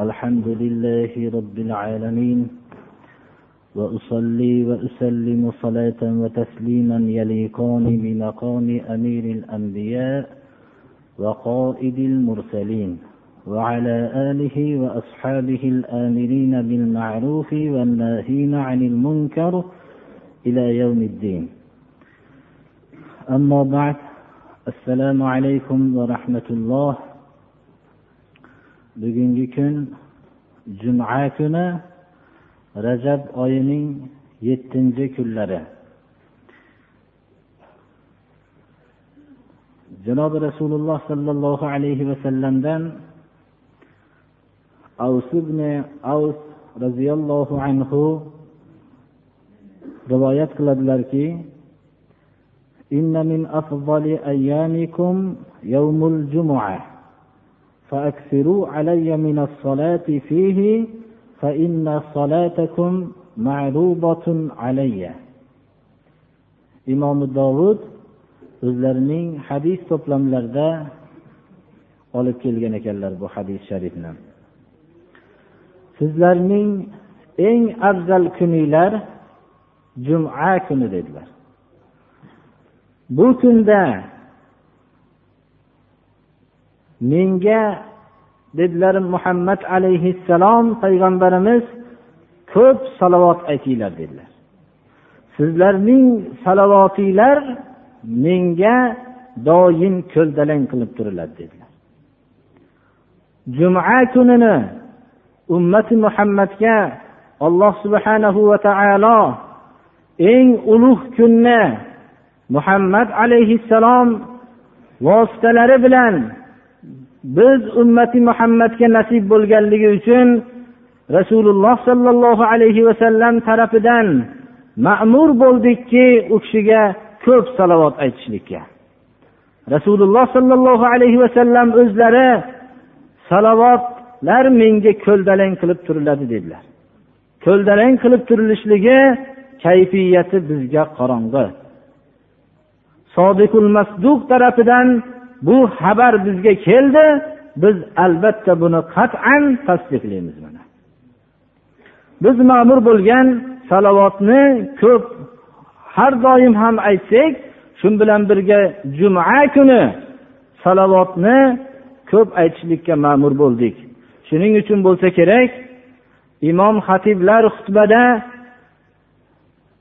الحمد لله رب العالمين وأصلي وأسلم صلاة وتسليما يليقان بمقام أمير الأنبياء وقائد المرسلين وعلى آله وأصحابه الآمرين بالمعروف والناهين عن المنكر إلى يوم الدين. أما بعد السلام عليكم ورحمة الله. bugungi kun juma kuni rajab oyining yettinchi kunlari janobi rasululloh sollallohu alayhi vasallamdan avs ibn avs roziyallohu anhu rivoyat qiladilarki إن من أفضل أيامكم يوم الجمعة فأكثروا علي من الصلاة فيه فإن صلاتكم معروضة علي إمام داود o'zlarining hadis to'plamlarida olib kelgan ekanlar bu hadis sharifni sizlarning eng afzal kuninglar juma kuni dedilar bu kunda menga dedilar muhammad alayhissalom payg'ambarimiz ko'p salovat aytinglar dedilar. Sizlarning salovatinglar menga doim ko'ldalang qilib turiladi dedilar. Juma kunini ummati muhammadga alloh subhanahu va taolo eng ulug' kunni muhammad alayhissalom vositalari bilan biz ummati muhammadga nasib bo'lganligi uchun rasululloh sollallohu alayhi vasallam tarafidan ma'mur bo'ldikki u kishiga ko'p salovat aytishlikka. Rasululloh sollallohu alayhi vasallam o'zlari salovatlar menga ko'ldalang qilib turiladi dedilar. Ko'ldalang qilib turilishligi kayfiyati bizga qorong'i. Sodiqul masduq tarafidan bu xabar bizga keldi biz albatta buni qat'an tasdiqlaymiz mana biz ma'mur bo'lgan salovatni ko'p har doim ham aytsak shu bilan birga juma kuni salovatni ko'p aytishlikka ma'mur bo'ldik shuning uchun bo'lsa kerak imom xatiblar xutbada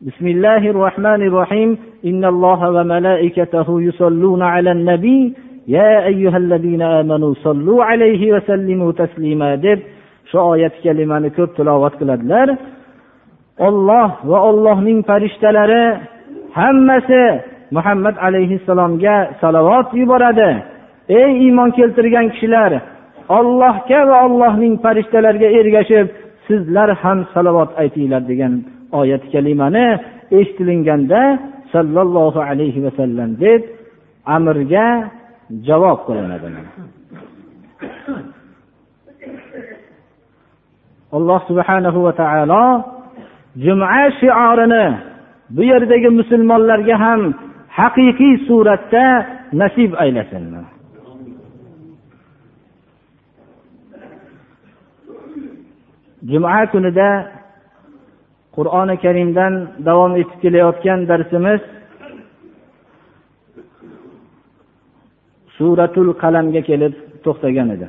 بسم الله الرحمن الرحيم إن الله وملائكته يصلون على النبي يا أيها الذين آمنوا صلوا عليه وسلموا تسليما deb shu oyat kalimani ko'p tilovat qiladilar olloh va ollohning farishtalari hammasi muhammad alayhissalomga salovat yuboradi ey iymon keltirgan kishilar ollohga va ollohning farishtalariga ergashib sizlar ham salovat aytinglar degan oyat kalimani eshitilinganda sollallohu alayhi vasallam deb amirga javob qilinadi alloh subhanahu va taolo juma shiorini bu yerdagi musulmonlarga ham haqiqiy suratda nasib aylasin. Juma kunida qur'oni karimdan davom etib kelayotgan darsimiz suratul qalamga kelib to'xtagan edi.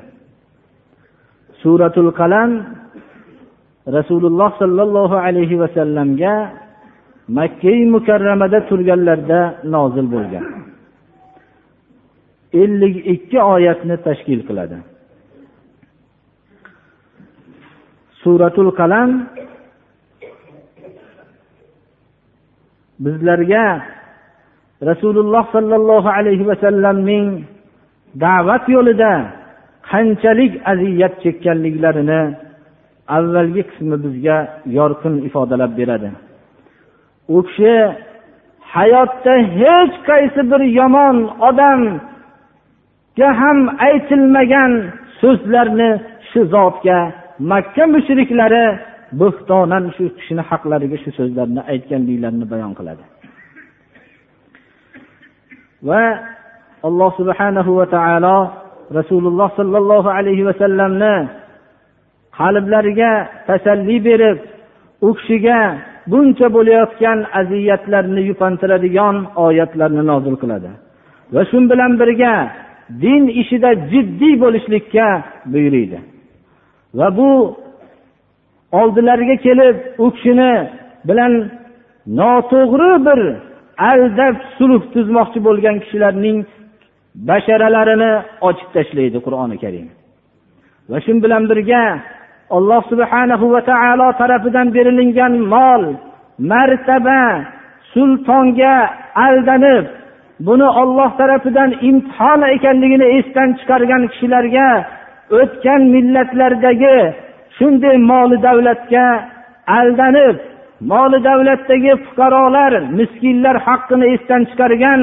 Suratul qalam rasululloh sollallohu alayhi vasallamga makkai mukarramada turganlarida nozil bo'lgan. Ellik ikki oyatni tashkil qiladi. Suratul qalam bizlarga rasululloh sollallohu alayhi vasallamning da'vat yo'lida qanchalik aziyat chekkanliklarini avvalgi qismi bizga yorqin ifodalab beradi. U kishi hayotda hech qaysi bir yomon odamga ham aytilmagan so'zlarni shu zotga makka mushriklari bo'xtonan shu kishini haqlariga shu so'zlarni aytganliklarini bayon qiladi. Va alloh subhanahu va taolo rasululloh sollallohu alayhi vasallamni qalblariga tasalli berib u kishiga buncha bo'layotgan aziyatlarni yupantiradigan oyatlarni nozil qiladi. Va shu bilan birga din ishida jiddiy bo'lishlikka buyuriydi. Va bu oldilariga kelib u kishini bilan noto'g'ri bir aldab sulh tuzmoqchi bo'lgan kishilarning basharalarini ochib tashlaydi qur'oni karim. Va shu bilan birga alloh subhanahu va taolo tarafidan berilingan mol martaba sultonga aldanib buni olloh tarafidan imtihon ekanligini esdan chiqargan kishilarga o'tgan millatlardagi shunday moli davlatga aldanib moli davlatdagi fuqarolar miskinlar haqqini esdan chiqargan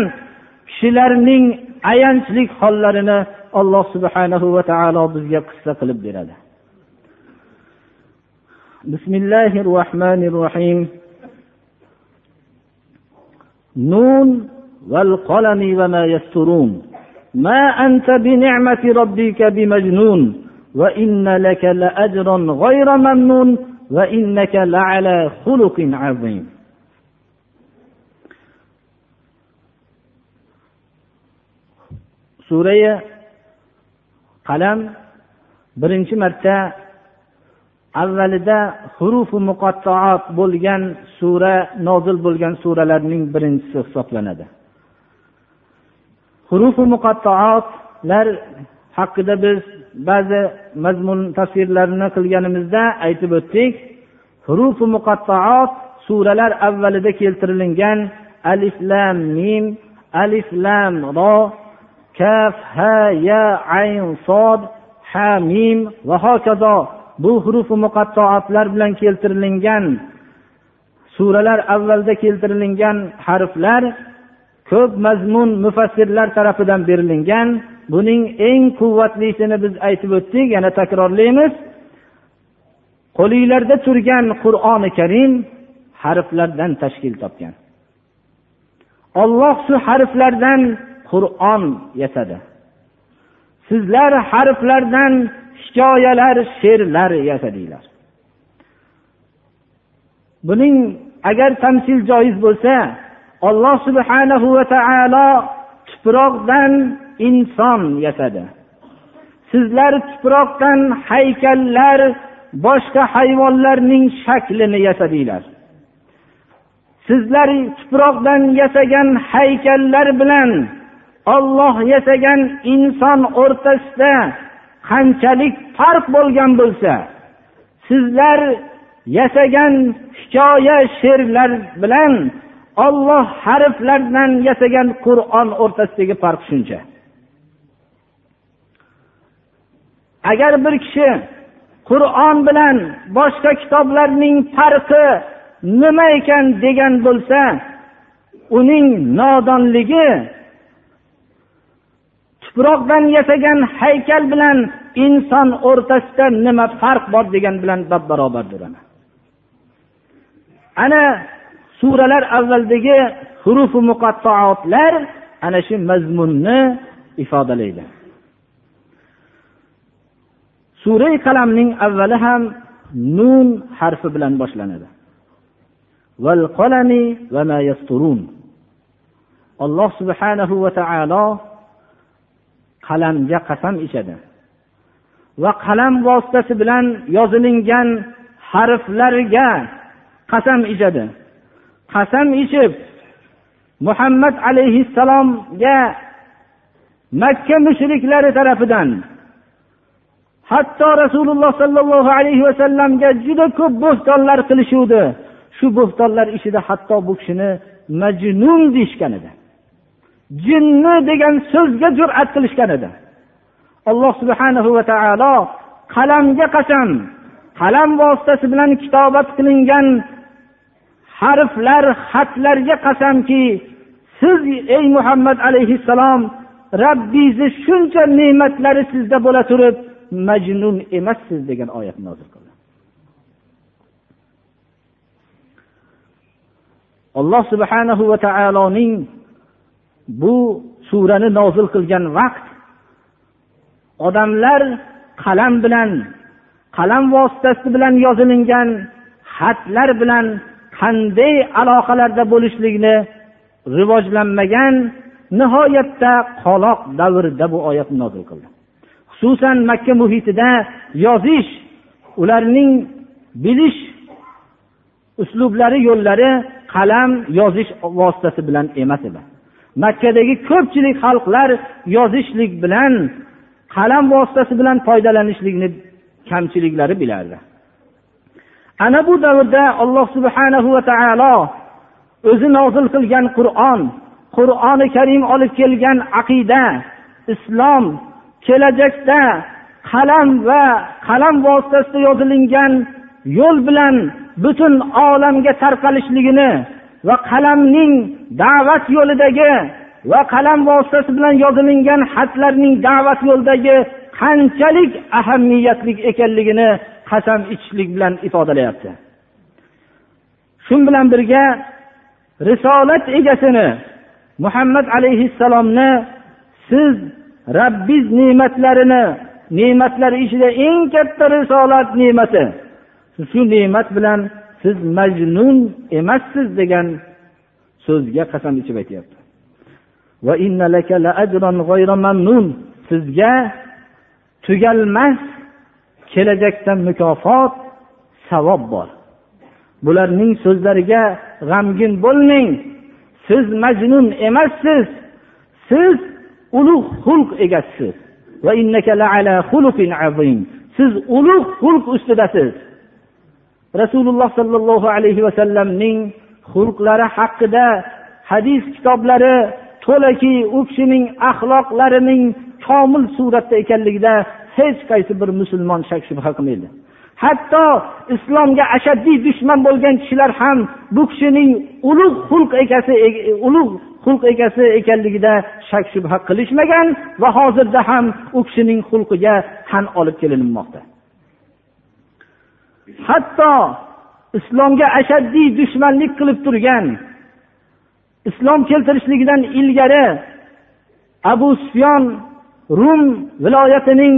kishilarning ayanchli hollarini alloh subhanahu va taolo bizga qissa qilib beradi. الله الرحمن الرحيم نون والقلم وما يسترون ما أنت بنعمة ربك بمجنون وإن لك لأجرا غير ممنون وإنك لعلى خلق عظيم surai qalam birinchi marta avvalida hurufi muqattoat bo'lgan sura nozil bo'lgan suralarning birinchisi hisoblanadi. Hurufi muqattoatlar haqida biz ba'zi mazmun tafsirlarini qilganimizda aytib o'tdik. Hurufi muqattoat suralar avvalida keltirilgan alif lam mim alif lam ro kaf ha ya ayn sod ha mim va hokazo. Bu hurufi muqattoatlar bilan keltirilgan suralar avvalda keltirilgan harflar ko'p mazmun mufassirlar tarafidan berilingan buning eng quvvatlisini biz aytib o'tdik yana takrorlaymiz. Qo'linglarda turgan qur'oni karim harflardan tashkil topgan. Olloh shu harflardan qur'on yasadi. Sizlar harflardan hikoyalar she'rlar yasadinglar buning agar tamsil joiz bo'lsa alloh subhanahu va taolo tuproqdan inson yasadi. Sizlar tuproqdan haykallar boshqa hayvonlarning shaklini yasadinglar sizlar tuproqdan yasagan haykallar bilan olloh yasagan inson o'rtasida qanchalik farq bo'lgan bo'lsa sizlar yasagan hikoya she'rlar bilan olloh harflardan yasagan qur'on o'rtasidagi farq shuncha. Agar bir kishi qur'on bilan boshqa kitoblarning farqi nima ekan degan bo'lsa uning nodonligi tuproqdan yasagan haykal bilan inson o'rtasida nima farq bor degan bilan bab barobardir ana suralar avvaldagi hurufi muqattoatlar ana shu mazmunni ifodalaydi. Surai qalamning avvali ham nun harfi bilan boshlanadi. Alloh subhanahu va taolo qalamga qasam ichadi. Va qalam vositasi bilan yozilingan harflarga qasam ichadi. Qasam ichib muhammad alayhissalomga makka mushriklari tarafidan hatto rasululloh sollallohu alayhi vasallamga juda ko'p bo'xtonlar qilishuvdi shu bo'xtonlar ichida hatto bu kishini majnun deyishgan edi. Jinni degan so'zga jur'at qilishgan edi. Alloh subhanahu va taolo qalamga qasam qalam vositasi bilan kitobat qilingan harflar xatlarga qasamki siz ey muhammad alayhissalom rabbingizni shuncha ne'matlari sizda bo'la turib majnun emassiz degan oyat nozil qildi. Alloh subhanahu va taoloning bu surani nozil qilgan vaqt odamlar qalam bilan qalam vositasi bilan yozilingan xatlar bilan qanday aloqalarda bo'lishlikni rivojlanmagan nihoyatda qoloq davrda bu oyatni nozil qildi. Xususan makka muhitida yozish ularning bilish uslublari yo'llari qalam yozish vositasi bilan emas edi. Makkadagi ko'pchilik xalqlar yozishlik bilan qalam vositasi bilan foydalanishlikni kamchiliklari bilardi. Ana bu davrda alloh subhanahu va taolo o'zi nozil qilgan qur'on qur'oni karim olib kelgan aqida islom kelajakda qalam va qalam vositasida yozilingan yo'l bilan butun olamga tarqalishligini va qalamning da'vat yo'lidagi va qalam vositasi bilan yozilingan xatlarning da'vat yo'lidagi qanchalik ahamiyatli ekanligini qasam ichishlik bilan ifodalayapti. Shu bilan birga risolat egasini muhammad alayhissalomni siz rabbiz ne'matlarini ne'matlar ichida eng katta risolat ne'mati. Shu ne'mat bilan siz majnun emassiz degan so'zga qasam ichib aytyapti. Sizga tugalmas kelajakda mukofot savob bor. Bularning so'zlariga g'amgin bo'lmang. Siz majnun emassiz. Siz ulug' xulq egasisiz siz ulug' xulq ustidasiz. Rasululloh sollallohu alayhi vasallamning xulqlari haqida hadis kitoblari to'laki u kishining axloqlarining komil suratda ekanligida hech qaysi bir musulmon shak shubha qilmaydi. Hatto islomga ashaddiy dushman bo'lgan kishilar ham bu kishining ulug' xulq egasi ulug' xulq egasi ekanligida shak shubha qilishmagan va hozirda ham u kishining xulqiga tan olib kelinmoqda. Hatto islomga ashaddiy dushmanlik qilib turgan islom keltirishligidan ilgari abu sufyon rum viloyatining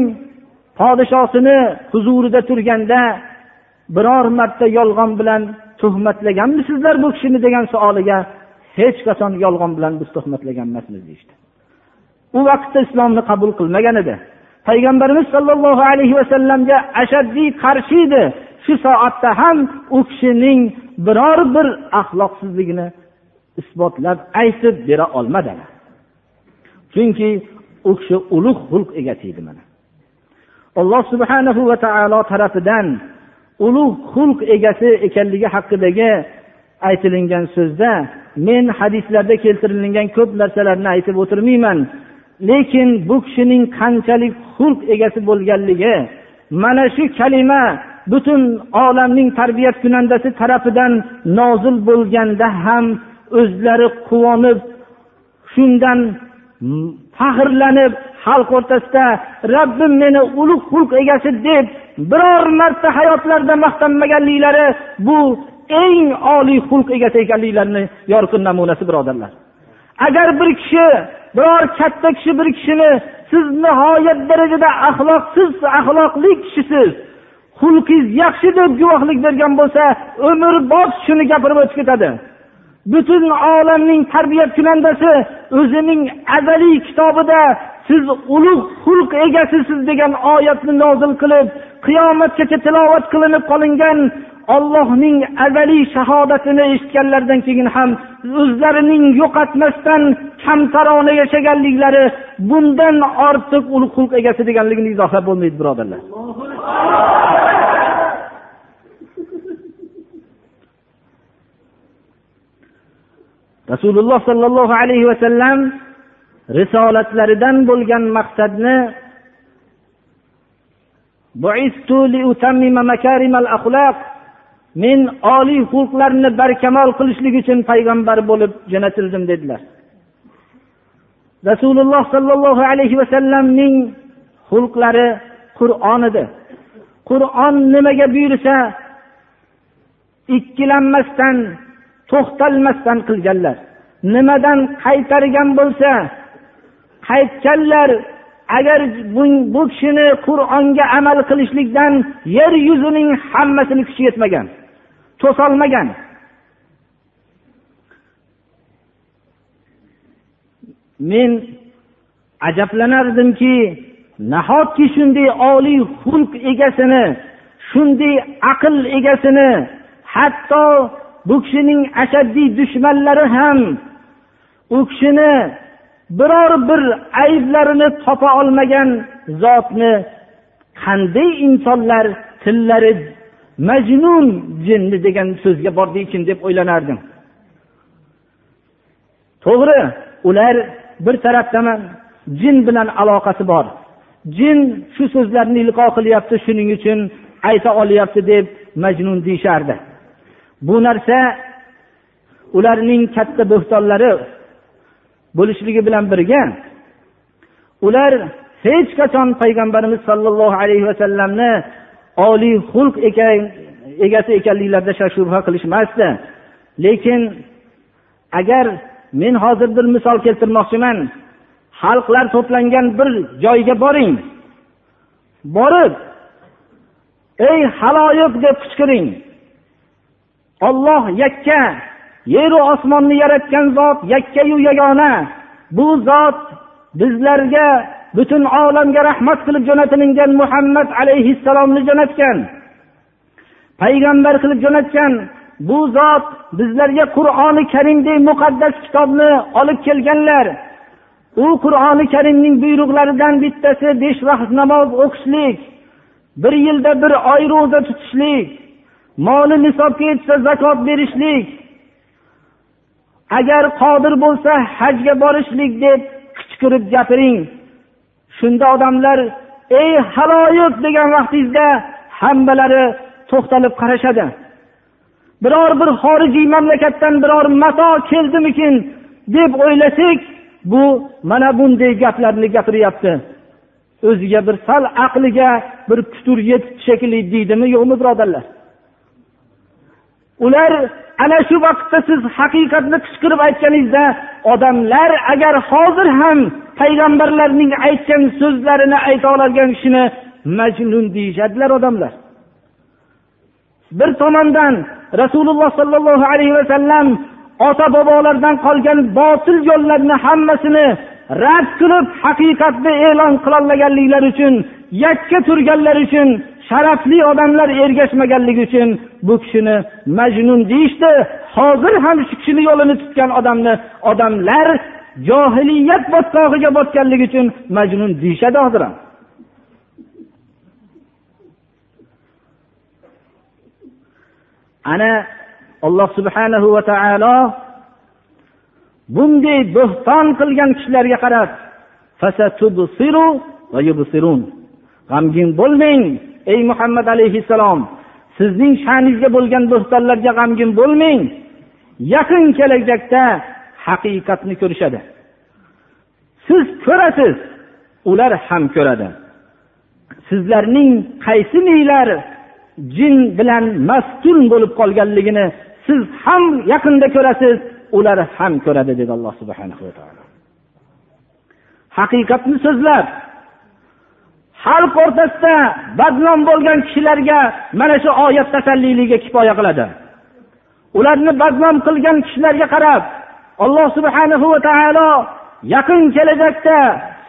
podshosini huzurida turganda biror marta yolg'on bilan tuhmatlaganmisizlar bu kishini degan savoliga hech qachon yolg'on bilan biz tuhmatlagan emasmiz deyishdi. U vaqtda islomni qabul qilmagan edi. Payg'ambarimiz sollallohu alayhi vasallamga ashaddiy qarshi edi. Shu soatda ham u kishining biror bir axloqsizligini isbotlab aytib bera olmadilar chunki u kishi ulug' xulq egasi edi mana. Alloh subhanahu va taolo tarafidan ulug' xulq egasi ekanligi haqidagi aytilingan so'zda men hadislarda keltirilgan ko'p narsalarni aytib o'tirmayman lekin bu kishining qanchalik xulq egasi bo'lganligi mana shu kalima butun olamning tarbiyat kunandasi tarafidan nozil bo'lganda ham o'zlari quvonib shundan faxrlanib xalq o'rtasida robbim meni ulug' xulq egasi deb biror marta hayotlarida maqtanmaganliklari bu eng oliy xulq egasi ekanliklarini yorqin namunasi birodarlar. Agar bir kishi biror katta kishi bir kishini siz nihoyat darajada axloqsiz axloqli kishisiz xulqingiz yaxshi deb guvohlik bergan bo'lsa umrbod shuni gapirib o'tib ketadi. Butun olamning tarbiyat kunandasi o'zining azaliy kitobida siz ulug' xulq egasisiz degan oyatni nozil qilib qiyomatgacha tilovat qilinib qolingan ollohning azaliy shahodatini eshitganlaridan keyin ham o'zlarining yo'qotmasdan kamtarona yashaganliklari bundan ortiq ulug' xulq egasi deganligini izohlab bo'lmaydi birodarlar. rasululloh sollallohu alayhi vasallam risolatlaridan bo'lgan maqsadni men oliy xulqlarni barkamol qilishlik uchun payg'ambar bo'lib jo'natildim dedilar. Rasululloh sollallohu alayhi vasallamning xulqlari qur'on edi qur'on nimaga buyursa ikkilanmasdan to'xtalmasdan qilganlar. Nimadan qaytargan bo'lsa qaytganlar agar bu kishini qur'onga amal qilishlikdan yer yuzining hammasini kuchi yetmagan to'solmagan. Men ajablanardimki nahotki shunday oliy xulq egasini shunday aql egasini hatto bu kishining ashaddiy dushmanlari ham u kishini biror bir ayblarini topa olmagan zotni qanday insonlar tillari majnun jinni degan so'zga bordikin deb o'ylanardim. To'g'ri ular bir tarafdan jin bilan aloqasi bor. Jin shu so'zlarni ilqo qilyapti shuning uchun ayta olyapti deb majnun deyishardi. Bu narsa ularning katta bo'xtonlari bo'lishligi bilan birga ular hech qachon payg'ambarimiz sollallohu alayhi vasallamni oliy xulq ekan egasi ekanliklarida shak shubha qilishmasdi. Lekin agar men hozir bir misol keltirmoqchiman xalqlar to'plangan bir joyga boring. Borib ey haloyiq deb qichqiring. Olloh yakka yeru osmonni yaratgan zot yakkayu yagona. Bu zot bizlarga butun olamga rahmat qilib jo'natilingan muhammad alayhissalomni jo'natgan. Payg'ambar qilib jo'natgan bu zot bizlarga qur'oni karimdek muqaddas kitobni olib kelganlar. U qur'oni karimning buyruqlaridan bittasi besh vaqt namoz o'qishlik bir yilda bir oy ro'za tutishlik moli nisobga yetsa zakot berishlik. Agar qodir bo'lsa hajga borishlik deb qichqirib gapiring. Shunda odamlar ey haloyiq degan vaqtingizda hammalari to'xtalib qarashadi. Biror bir xorijiy mamlakatdan biror mato keldimikin deb o'ylasak bu mana bunday gaplarni gapiryapti. O'ziga bir sal aqliga bir putur yetibdi shekilli deydimi yo'qmi birodarlar? Ular ana shu vaqtda siz haqiqatni qichqirib aytganingizda odamlar agar hozir ham payg'ambarlarning aytgan so'zlarini ayta oladigan kishini majnun deyishadilar odamlar. Bir tomondan rasululloh sollallohu alayhi vasallam ota bobolardan qolgan botil yo'llarni hammasini rad qilib haqiqatni e'lon qilolmaganliklari uchun yakka turganlari uchun sharafli odamlar ergashmaganligi uchun bu kishini majnun deyishdi. Hozir ham shu kishini yo'lini tutgan odamni odamlar johiliyat botqog'iga botganligi uchun majnun deyishadi hozir ham. Ana alloh subhanahu va taolo bunday bo'xton qilgan kishilarga qarab g'amgin bo'lmang ey muhammad alayhissalom. Sizning sha'ningizga bo'lgan bo'xtonlarga g'amgin bo'lmang. Yaqin kelajakda haqiqatni ko'rishadi. Siz ko'rasiz ular ham ko'radi. Sizlarning qaysi minglar jin bilan maftun bo'lib qolganligini siz ham yaqinda ko'rasiz ular ham ko'radi dedi alloh subhana va taolo. Haqiqatni so'zlab xalq o'rtasida badnom bo'lgan kishilarga mana shu oyat tasalliligi kifoya qiladi. Ularni badnom qilgan kishilarga qarab alloh subhanahu va taolo yaqin kelajakda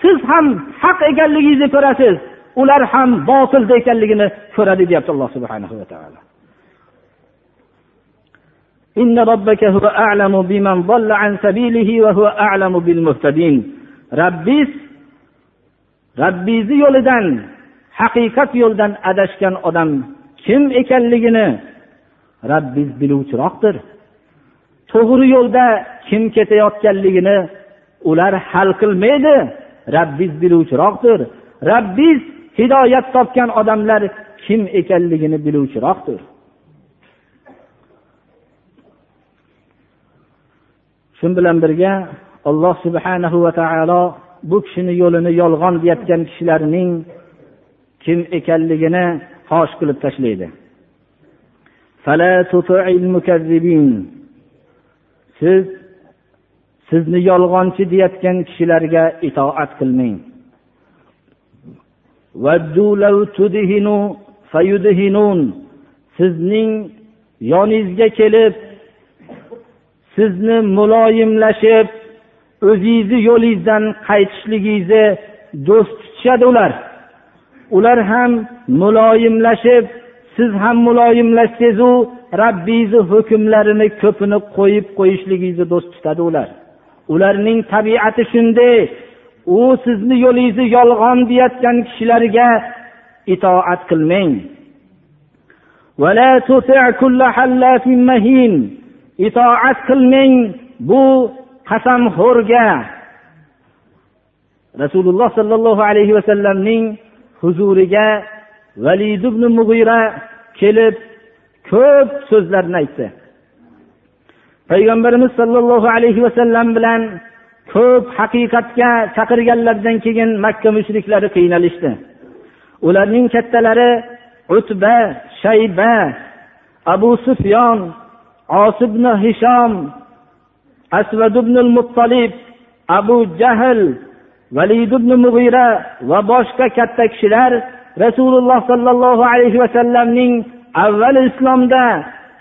siz ham haq ekanligingizni ko'rasiz ular ham botilda ekanligini ko'radi deyapti alloh subhanahu va taolo. إن ربك هو أعلم بمن ضل عن سبيله وهو أعلم بالمهتدين ربيس rabbiyni yo'lidan haqiqat yo'ldan adashgan odam kim ekanligini rabbiz biluvchiroqdir to'g'ri yo'lda kim ketayotganligini ular hal qilmaydi rabbiz biluvchiroqdir rabbiz hidoyat topgan odamlar kim ekanligini biluvchiroqdir Shu bilan birga alloh subhanahu va taolo bu kishini yo'lini yolg'on deyayotgan kishilarning kim ekanligini fosh qilib tashlaydi. Siz sizni yolg'onchi deyayotgan kishilarga itoat qilmang. Sizning yoningizga kelib sizni muloyimlashib o'zingizni yo'lingizdan qaytishligingizni do'st tutishadi ular. Ular ham muloyimlashib siz ham muloyimlashsangizu rabbingizni hukmlarini ko'pini qo'yib qo'yishligingizni do'st tutadi ular. Ularning tabiati shunday u sizni yo'lingizni yolg'on deyotgan kishilarga itoat qilmang. Itoat qilmang bu qasamxo'rga. Rasululloh sollallohu alayhi vasallamning huzuriga valid ibn mug'ira kelib ko'p so'zlarni aytdi. Payg'ambarimiz sollallohu alayhi vasallam bilan ko'p haqiqatga chaqirganlaridan keyin makka mushriklari qiynalishdi. Ularning kattalari utba shayba abu sufyon osibn hishom asvad ibn muttolib abu jahl valid ibn mug'ira va boshqa katta kishilar rasululloh sollallohu alayhi vasallamning avval islomda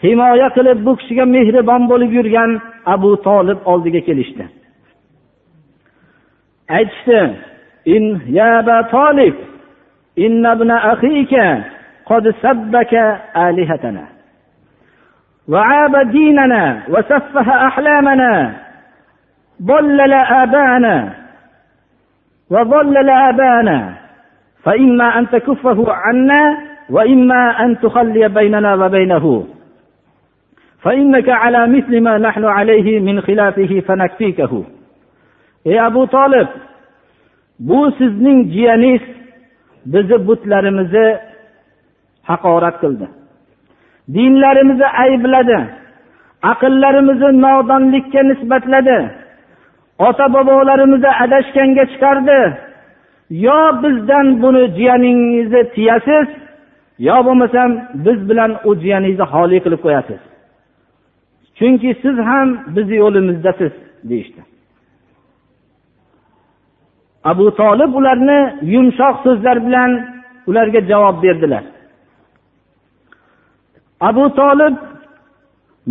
himoya qilib bu kishiga mehribon bo'lib yurgan abu tolib oldiga kelishdi aytishdi ya aba tolib إن ابن أخيك قد سبك آلهتنا وعاب ديننا وسفه أحلامنا ضلل آبانا وضلل آبانا فإما أن تكفه عنا وإما أن تخلي بيننا وبينه فإنك على مثل ما نحن عليه من خلافه فنكفيكه ey abu tolib bu sizning jiyaningiz bizni butlarimizni haqorat qildi dinlarimizni aybladi. Aqllarimizni nodonlikka nisbatladi. Ota bobolarimizni adashganga chiqardi. Yo bizdan buni jiyaningizni tiyasiz yo bo'lmasam biz bilan u jiyaningizni xoli qilib qo'yasiz. Chunki siz ham bizni yo'limizdasiz deyishdi. Abu tolib ularni yumshoq so'zlar bilan ularga javob berdilar. Abu tolib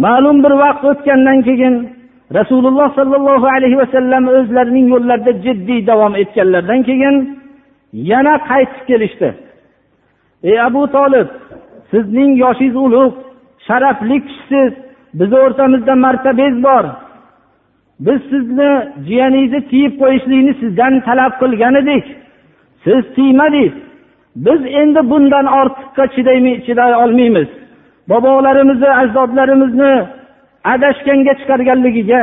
ma'lum bir vaqt o'tgandan keyin rasululloh sollallohu alayhi vasallam o'zlarining yo'llarida jiddiy davom etganlaridan keyin yana qaytib kelishdi. Ey abu tolib sizning yoshingiz ulug' sharafli kishisiz bizni o'rtamizda martabangiz bor. Biz sizni jiyaningizni tiyib qo'yishlikni sizdan talab qilgan edik. Siz tiymadingiz biz endi bundan ortiqqa chiday olmaymiz. Bobolarimizni ajdodlarimizni adashganga chiqarganligiga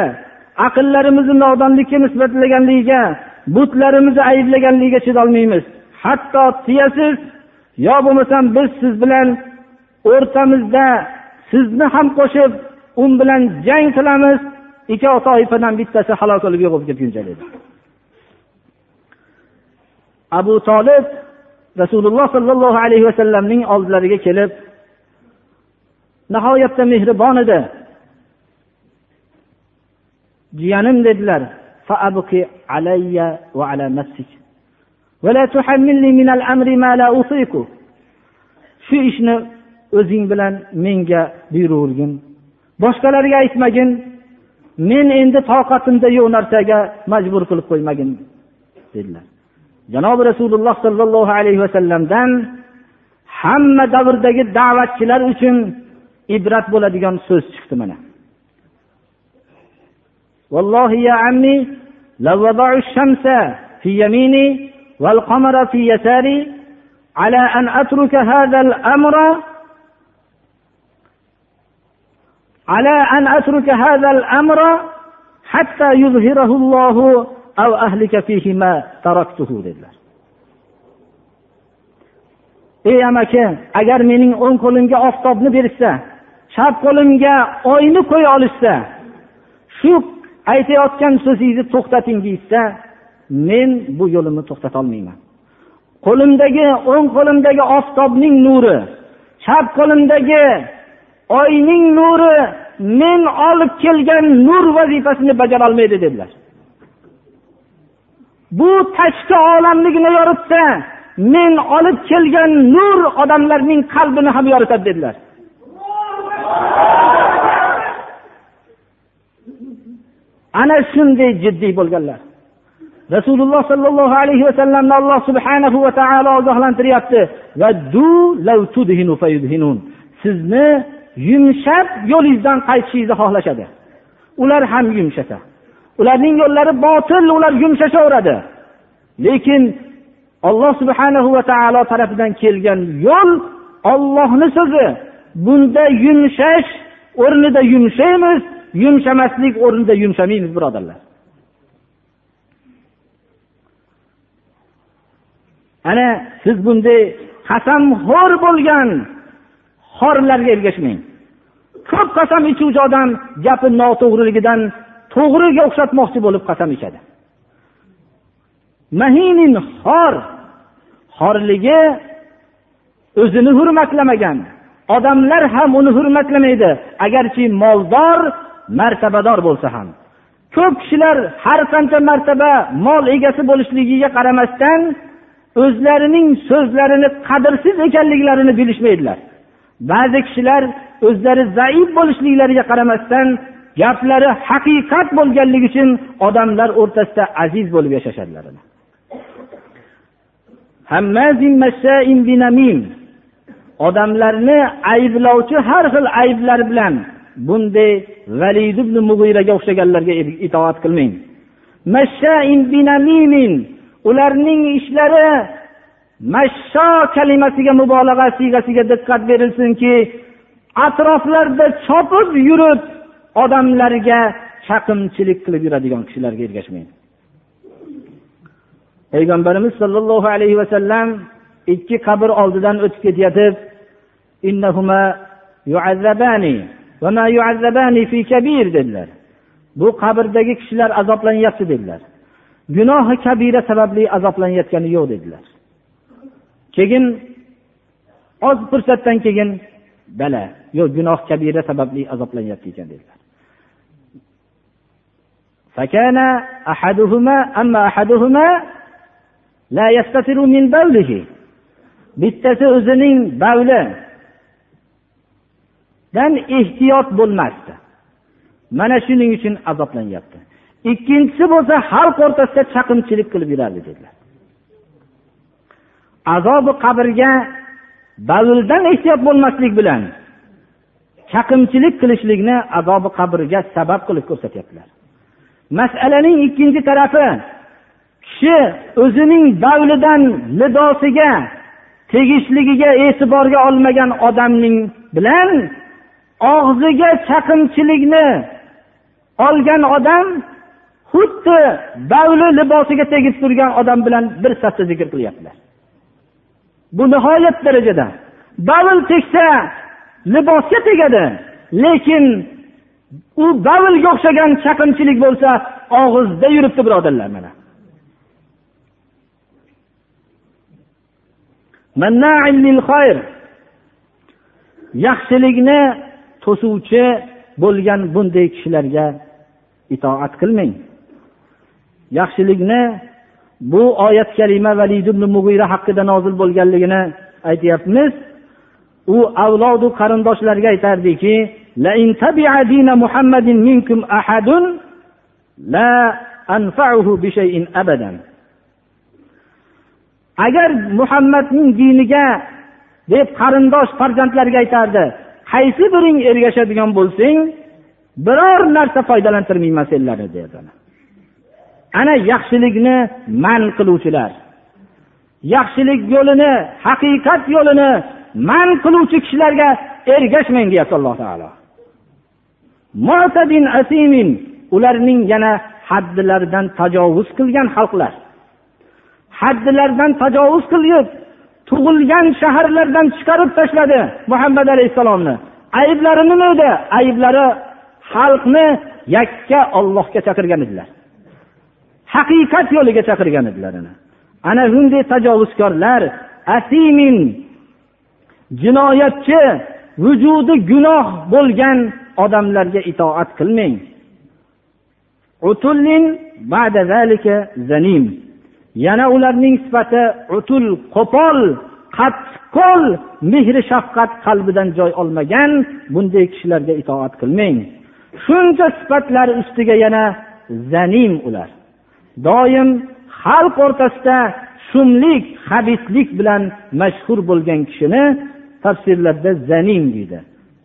aqllarimizni nodonlikka nisbatlaganligiga butlarimizni ayblaganligiga chidolmaymiz. Hatto tiyasiz yo bo'lmasam biz siz bilan o'rtamizda sizni ham qo'shib u bilan jang qilamiz. Ikkov toifadan bittasi halok bo'lib yo'q bo'lib ketguncha dedi abu tolib rasululloh sollallohu alayhi vasallamning oldilariga kelib nihoyatda mehribon edi. Jiyanim dedilar shu ishni o'zing bilan menga buyuravergin boshqalarga aytmagin men endi toqatimda yo'q narsaga majbur qilib qo'ymagin dedilar. Janobi rasululloh sollallohu alayhi vasallamdan hamma davrdagi da'vatchilar uchun ibrat bo'ladigan so'z chiqdi mana والله يا عمي لو وضع الشمس في يميني والقمر في يساري على أن أترك هذا الأمر على أن أترك هذا الأمر حتى يظهره الله أو أهلك فيه ما تركته dedilar ey amaki agar mening o'ng qo'limga oftobni berishsa chap qo'limga oyni qo'ya olishsa shu aytayotgan so'zingizni to'xtating deyishsa men bu yo'limni to'xtatolmayman qo'limdagi o'ng qo'limdagi oftobning nuri chap qo'limdagi oyning nuri men olib kelgan nur vazifasini bajarolmaydi dedilar. Bu tashqi olamligini yoritsa men olib kelgan nur odamlarning qalbini ham yoritadi dedilar. Ana shunday jiddiy bo'lganlar. Rasululloh sollallohu alayhi vasallamni alloh subhanahu va taolo ogohlantiryapti. Sizni yumshab yo'lingizdan qaytishingizni xohlashadi. Ular ham yumshasa. Ularning yo'llari botil ular yumshashaveradi. Lekin alloh subhanahu va taolo tarafidan kelgan yo'l ollohni so'zi. Bunda yumshash o'rnida yumshaymiz yumshamaslik o'rnida yumshamaymiz birodarlar. Ana siz bunday qasamxo'r bo'lgan xorlarga ergashmang. Ko'p qasam ichuvchi odam gapi noto'g'riligidan to'g'riga o'xshatmoqchi bo'lib qasam ichadi. Mahinin xor xorligi o'zini hurmatlamagan. Odamlar ham uni hurmatlamaydi. Agarchi moldor martabador bo'lsa ham. Ko'p kishilar har qancha martaba mol egasi bo'lishligiga qaramasdan o'zlarining so'zlarini qadrsiz ekanliklarini bilishmaydilar. Ba'zi kishilar o'zlari zaif bo'lishliklariga qaramasdan gaplari haqiqat bo'lganligi uchun odamlar o'rtasida aziz bo'lib yashashadilar odamlarni ayblovchi har xil ayblar bilan bunday valid ibn mug'iraga o'xshaganlarga itoat qilmang. Ularning ishlari mashsho kalimasiga mubolag'a siyg'asiga diqqat berilsinki atroflarda chopib yurib odamlarga chaqimchilik qilib yuradigan kishilarga ergashmang. Payg'ambarimiz sollallohu alayhi vasallam ikki qabr oldidan o'tib ketayotib dedilar bu qabrdagi kishilar azoblanyapti dedilar gunohi kabira sababli azoblanayotgani yo'q dedilar keyin oz fursatdan keyin bala yo'q gunoh kabira sababli azoblanyapti ekan dedilar فكان أحدهما أما أحدهما لا يستتر من بوله bittasi o'zining dan ehtiyot bo'lmasdi. Mana shuning uchun azoblanyapti. Ikkinchisi bo'lsa xalq o'rtasida chaqimchilik qilib yurardi dedilar. Azobi qabrga bavuldan ehtiyot bo'lmaslik bilan chaqimchilik qilishlikni azobi qabrga sabab qilib ko'rsatyaptilar. Masalaning ikkinchi tarafi kishi o'zining bavlidan lidosiga tegishligiga e'tiborga olmagan odamning bilan og'ziga chaqimchilikni olgan odam xuddi bavli libosiga tegib turgan odam bilan bir safda zikr qilyaptilar. Bu nihoyat darajada. Bavl tegsa libosga tegadi lekin u bavlga o'xshagan chaqimchilik bo'lsa og'izda yuribdi birodarlar mana. Yaxshilikni to'suvchi bo'lgan bunday kishilarga itoat qilmang. Yaxshilikni bu oyat kalima valid ibn mug'ira haqida nozil bo'lganligini aytyapmiz. U avlodu qarindoshlarga aytardiki agar muhammadning diniga deb qarindosh farzandlarga aytardi qaysi biring ergashadigan bo'lsang biror narsa foydalantirmayman senlarni dedi ana yaxshilikni man qiluvchilar. Yaxshilik yo'lini haqiqat yo'lini man qiluvchi kishilarga ergashmang deyapti alloh taolo. Ularning yana haddilaridan tajovuz qilgan xalqlar. Haddilaridan tajovuz qilib tug'ilgan shaharlardan chiqarib tashladi muhammad alayhissalomni. Ayblari nima edi ayblari xalqni yakka ollohga chaqirgan edilar. Haqiqat yo'liga chaqirgan edilar ana. Shunday tajovuzkorlar asimin jinoyatchi vujudi gunoh bo'lgan odamlarga itoat qilmang. Yana ularning sifati utul qo'pol qattiqqo'l mehri shafqat qalbidan joy olmagan bunday kishilarga itoat qilmang. Shuncha sifatlar ustiga yana zanim ular. Doim xalq o'rtasida shumlik habislik bilan mashhur bo'lgan kishini tafsirlarda zanim deydi.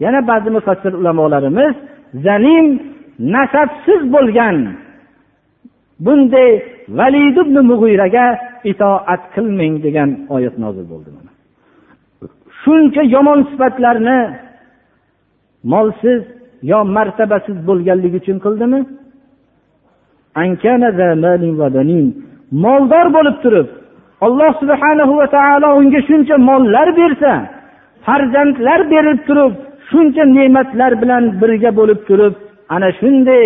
Yana ba'zi mufassir ulamolarimiz zanim nasabsiz bo'lgan bunday valid ibn mug'iraga itoat qilmang degan oyat nozil bo'ldi shuncha yomon sifatlarni molsiz yo martabasiz bo'lganligi uchun qildimi? Moldor bo'lib turib alloh subhanahu va taolo unga shuncha mollar bersa farzandlar berib turib shuncha ne'matlar bilan birga bo'lib turib ana shunday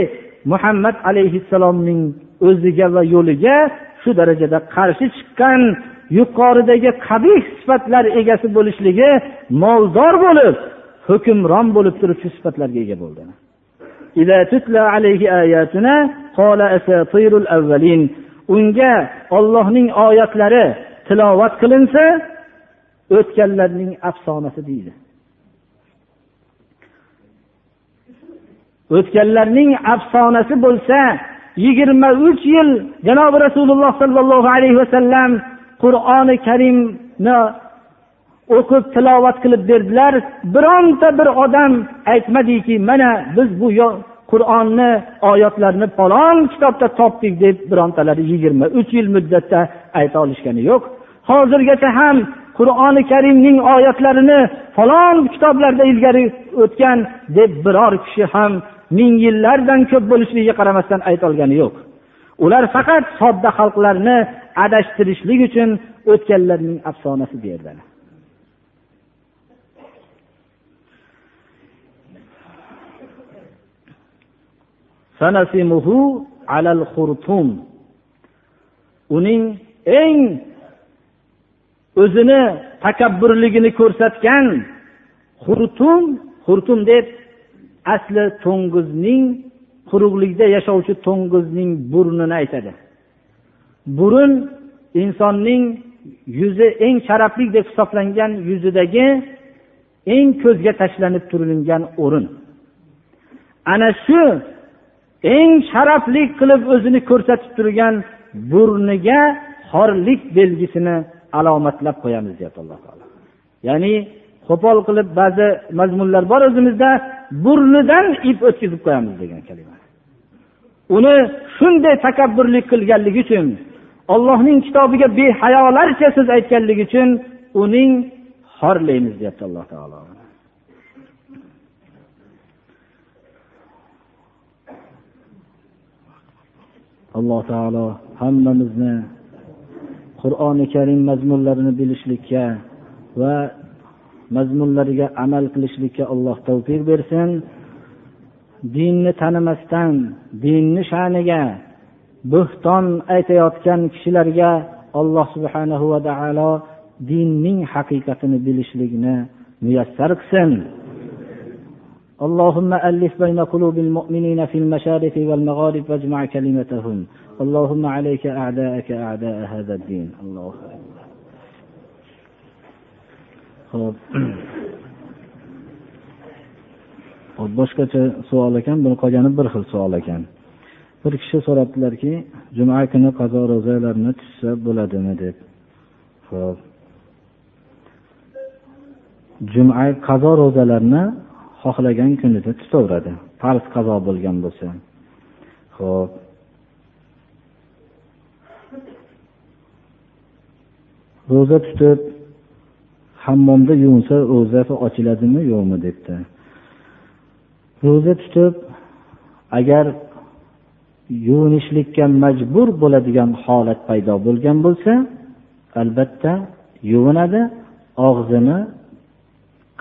muhammad alayhissalomning o'ziga va yo'liga shu darajada qarshi chiqqan yuqoridagi qabih sifatlar egasi bo'lishligi moldor bo'lib hukmron bo'lib turib shu sifatlarga ega bo'ldi. Unga ollohning oyatlari tilovat qilinsa o'tganlarning afsonasi deydi. O'tganlarning afsonasi bo'lsa yigirma uch yil janobi rasululloh sollallohu alayhi vasallam qur'oni karimni o'qib tilovat qilib berdilar. Bironta bir odam aytmadiki mana biz bu qur'onni oyatlarini falon kitobda topdik deb birontalari yigirma uch yil muddatda ayta olishgani yo'q. Hozirgacha ham qur'oni karimning oyatlarini falon kitoblarda ilgari o'tgan deb biror kishi ham ming yillardan ko'p bo'lishligiga qaramasdan aytolgani yo'q. Ular faqat sodda xalqlarni adashtirishlik uchun o'tganlarning afsonasi derdilar uning eng o'zini takabburligini ko'rsatgan xurtum xurtum deb asli to'ng'izning quruqlikda yashovchi to'ng'izning burnini aytadi. Burun insonning yuzi eng sharafli deb hisoblangan yuzidagi eng ko'zga tashlanib turilgan o'rin. Ana shu eng sharafli qilib o'zini ko'rsatib turgan burniga xorlik belgisini alomatlab qo'yamiz deyapti alloh taolo. Ya'ni qo'pol qilib ba'zi mazmunlar bor o'zimizda burnidan ip o'tkazib qo'yamiz degan kalima. Uni shunday takabburlik qilganligi uchun ollohning kitobiga behayolarcha so'z aytganligi uchun uning xorlaymiz deyapti alloh taolo. Alloh taolo hammamizni qur'oni karim mazmunlarini bilishlikka va mazmunlariga amal qilishlikka alloh tavfiq bersin dinni tanimasdan dinni sha'niga bo'xton aytayotgan kishilarga alloh subhanahu va taolo dinning haqiqatini bilishlikni muyassar qilsin اللهم ألف بين قلوب المؤمنين في المشارق والمغارب واجمع كلمتهم اللهم عليك أعداءك أعداء هذا الدين الله ho'p hop boshqacha savol ekan buni qolgani bir xil savol ekan. Bir kishi so'rabdilarki juma kuni qazo ro'zalarni tutsa bo'ladimi? deb. Ho'p juma qazo ro'zalarni xohlagan kunida tutaveradi. Farz qazo bo'lgan bo'lsa. Ho'p ro'za tutib hammomda yuvinsa ro'zasi ochiladimi yo'qmi debdi. Ro'za tutib agar yuvinishlikka majbur bo'ladigan holat paydo bo'lgan bo'lsa albatta yuvinadi og'zini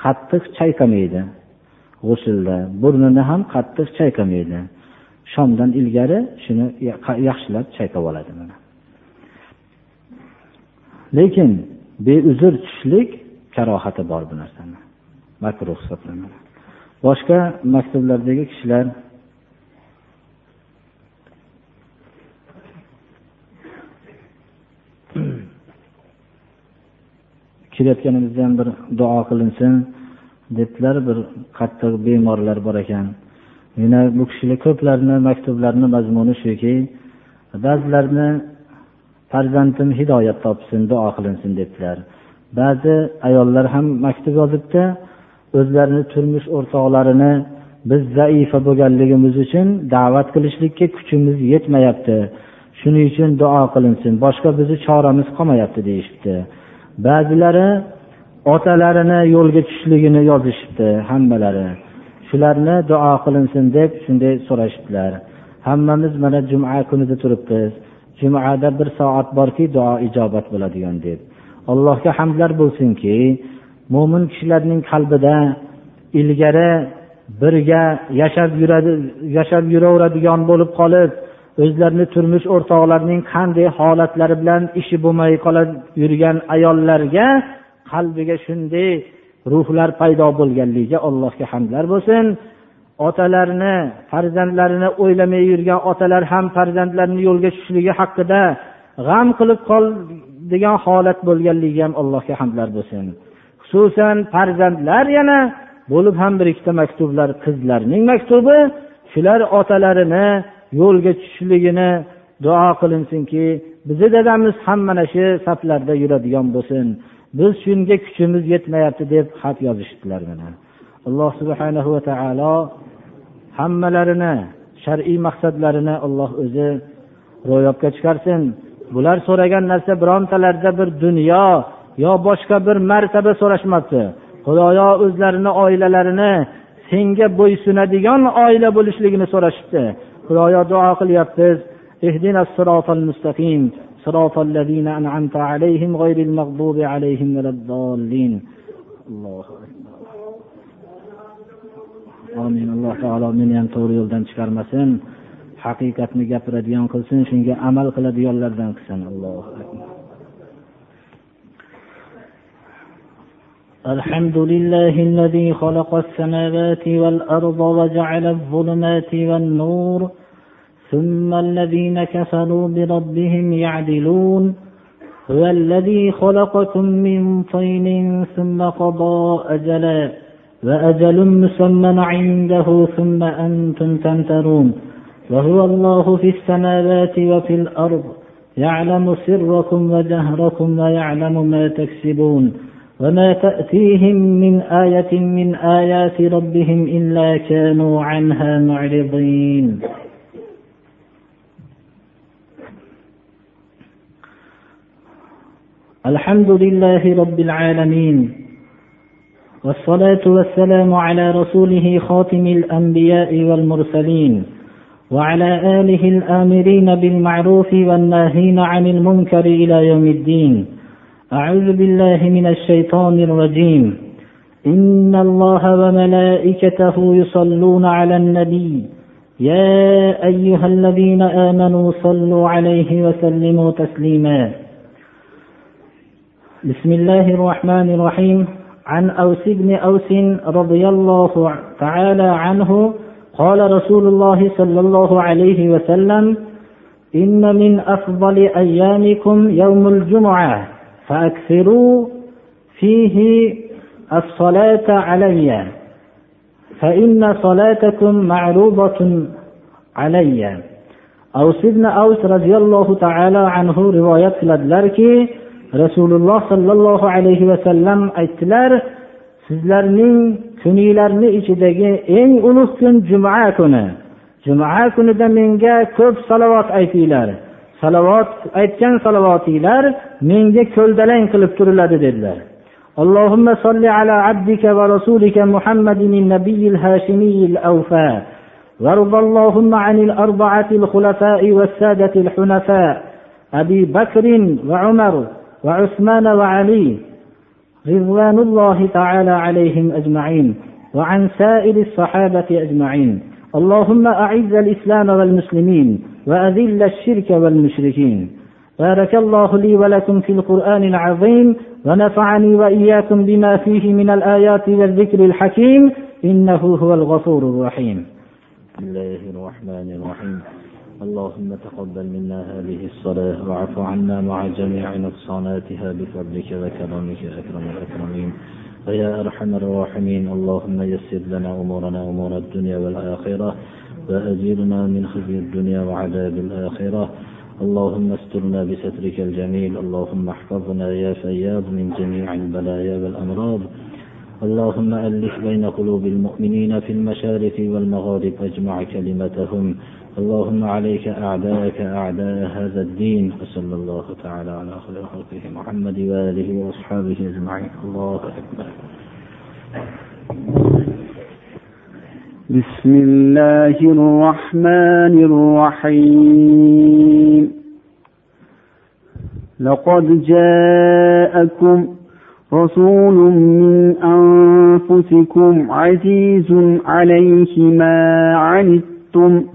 qattiq chayqamaydi. G'usulda burnini ham qattiq chayqamaydi. Shomdan ilgari shuni yaxshilab chayqab oladi lekin beuzr tushlik karohati bor bu narsani. Makruh hisoblanadi boshqa maktublardagi kishilar kelayotganimizda ham bir duo qilinsin debdilar bir qattiq bemorlar bor ekan. Yana bu kishilar ko'plarni maktublarini mazmuni shuki ba'zilarni farzandim hidoyat topsin duo qilinsin debdilar. Ba'zi ayollar ham maktub yozibdi. O'zlarini turmush o'rtoqlarini biz zaifa bo'lganligimiz uchun da'vat qilishlikka kuchimiz yetmayapti. Shuning uchun duo qilinsin. Boshqa bizni choramiz qolmayapti deyishibdi. Ba'zilari otalarini yo'lga tushishligini yozishibdi hammalari. Shularni duo qilinsin deb shunday so'rashibdilar. Hammamiz mana juma kunida turibmiz. Jumada bir soat borki duo ijobat bo'ladigan deb. Allohga hamdlar bo'lsinki mo'min kishilarning qalbida ilgari birga yashab yuradi yashab yuraveradigan bo'lib qolib o'zlarini turmush o'rtoqlarining qanday holatlari bilan ishi bo'lmay qolib yurgan ayollarga qalbiga shunday ruhlar paydo bo'lganligiga allohga hamdlar bo'lsin. Otalarini farzandlarini o'ylamay yurgan otalar ham farzandlarini yo'lga tushishligi haqida g'am qilib degan holat bo'lganligiga ham allohga hamdlar bo'lsin. Xususan farzandlar yana bo'lib ham bir ikkita maktublar qizlarning maktubi shular otalarini yo'lga tushishligini duo qilinsinki bizni dadamiz ham mana shu saflarda yuradigan bo'lsin. Biz shunga kuchimiz yetmayapti deb xat yozishibdilar mana. Alloh subhanahu va taolo hammalarini shar'iy maqsadlarini alloh o'zi ro'yobga chiqarsin. bular so'ragan narsa birontalarida bir dunyo yo boshqa bir martaba so'rashmabdi xudoyo o'zlarini oilalarini senga bo'ysunadigan oila bo'lishligini so'rashibdi xudoyo duo qilyapmiz اهدنا الصراط المستقيم صراط الذين أنعمت عليهم غير المغضوب عليهم ولا الضالين الله amin alloh taolo meni ham to'g'ri yo'ldan chiqarmasin Haqiqatni gapiradigan qilsin shunga amal qiladiganlardan qilsin allohu الحمد لله الذي خلق السماوات والأرض وجعل الظلمات والنور ثم الذين كفروا بربهم يعدلون. هو الذي خلقكم من طين ثم قضى أجلا وأجل مسمى عنده ثم أنتم تمترون. وهو الله في السماوات وفي الأرض يعلم سركم وجهركم ويعلم ما تكسبون وما تأتيهم من آية من آيات ربهم إلا كانوا عنها معرضين. الحمد لله رب العالمين والصلاة والسلام على رسوله خاتم الأنبياء والمرسلين. وعلى آله الآمرين بالمعروف والناهين عن المنكر إلى يوم الدين. أعوذ بالله من الشيطان الرجيم. إن الله وملائكته يصلون على النبي. يا أيها الذين آمنوا صلوا عليه وسلموا تسليما. بسم الله الرحمن الرحيم. عن أوس بن أوس رضي الله تعالى عنه قال رسول الله صلى الله عليه وسلم إن من أفضل أيامكم يوم الجمعة فأكثروا فيه الصلاة علي فإن صلاتكم معروضة علي. أوس بن أوس رضي الله تعالى عنه rivoyat qiladilarki rasululloh sollallohu alayhi vasallam aytdilar sizlarning kuninglarni ichidagi eng ulug' kun juma kuni juma kunida menga ko'p salovat aytinglar salovat aytgan salovatinglar menga ko'ldalang qilib turiladi dedilar اللهم صل على عبدك ورسولك محمد النبي الهاشمي الأوفى وارض اللهم عن الأربعة الخلفاء والسادة الحنفاء أبي بكر وعمر وعثمان وعلي رضوان الله تعالى عليهم أجمعين وعن سائر الصحابة أجمعين. اللهم أعز الإسلام والمسلمين وأذل الشرك والمشركين. بارك الله لي ولكم في القرآن العظيم ونفعني وإياكم بما فيه من الآيات والذكر الحكيم. إنه هو الغفور الرحيم. بسم الله الرحمن الرحيم. اللهم تقبل منا هذه الصلاة واعف عنا مع جميع نقصاناتها بفضلك وكرمك أكرم الأكرمين. ويا أرحم الراحمين اللهم يسر لنا أمورنا أمور الدنيا والآخرة وأجرنا من خزي الدنيا وعذاب الآخرة. اللهم استرنا بسترك الجميل اللهم احفظنا يا فياض من جميع البلايا والأمراض. اللهم ألف بين قلوب المؤمنين في المشارق والمغارب أجمع كلمتهم. اللهم عليك أعداءك أعداء هذا الدين وصلى الله تعالى على خير خلقه محمد وآله وأصحابه أجمعين. الله أكبر. بسم الله الرحمن الرحيم. لقد جاءكم رسول من أنفسكم عزيز عليه ما عنتم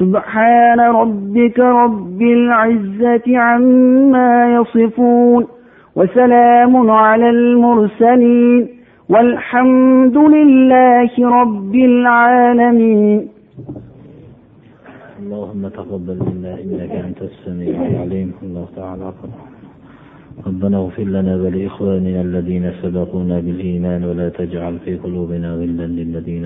سبحان ربك رب العزة عما يصفون وسلام على المرسلين والحمد لله رب العالمين. اللهم تقبل منا إنك أنت السميع العليم. الله تعالى ربنا اغفر لنا ولإخواننا الذين سبقونا بالإيمان ولا تجعل في قلوبنا غلا للذين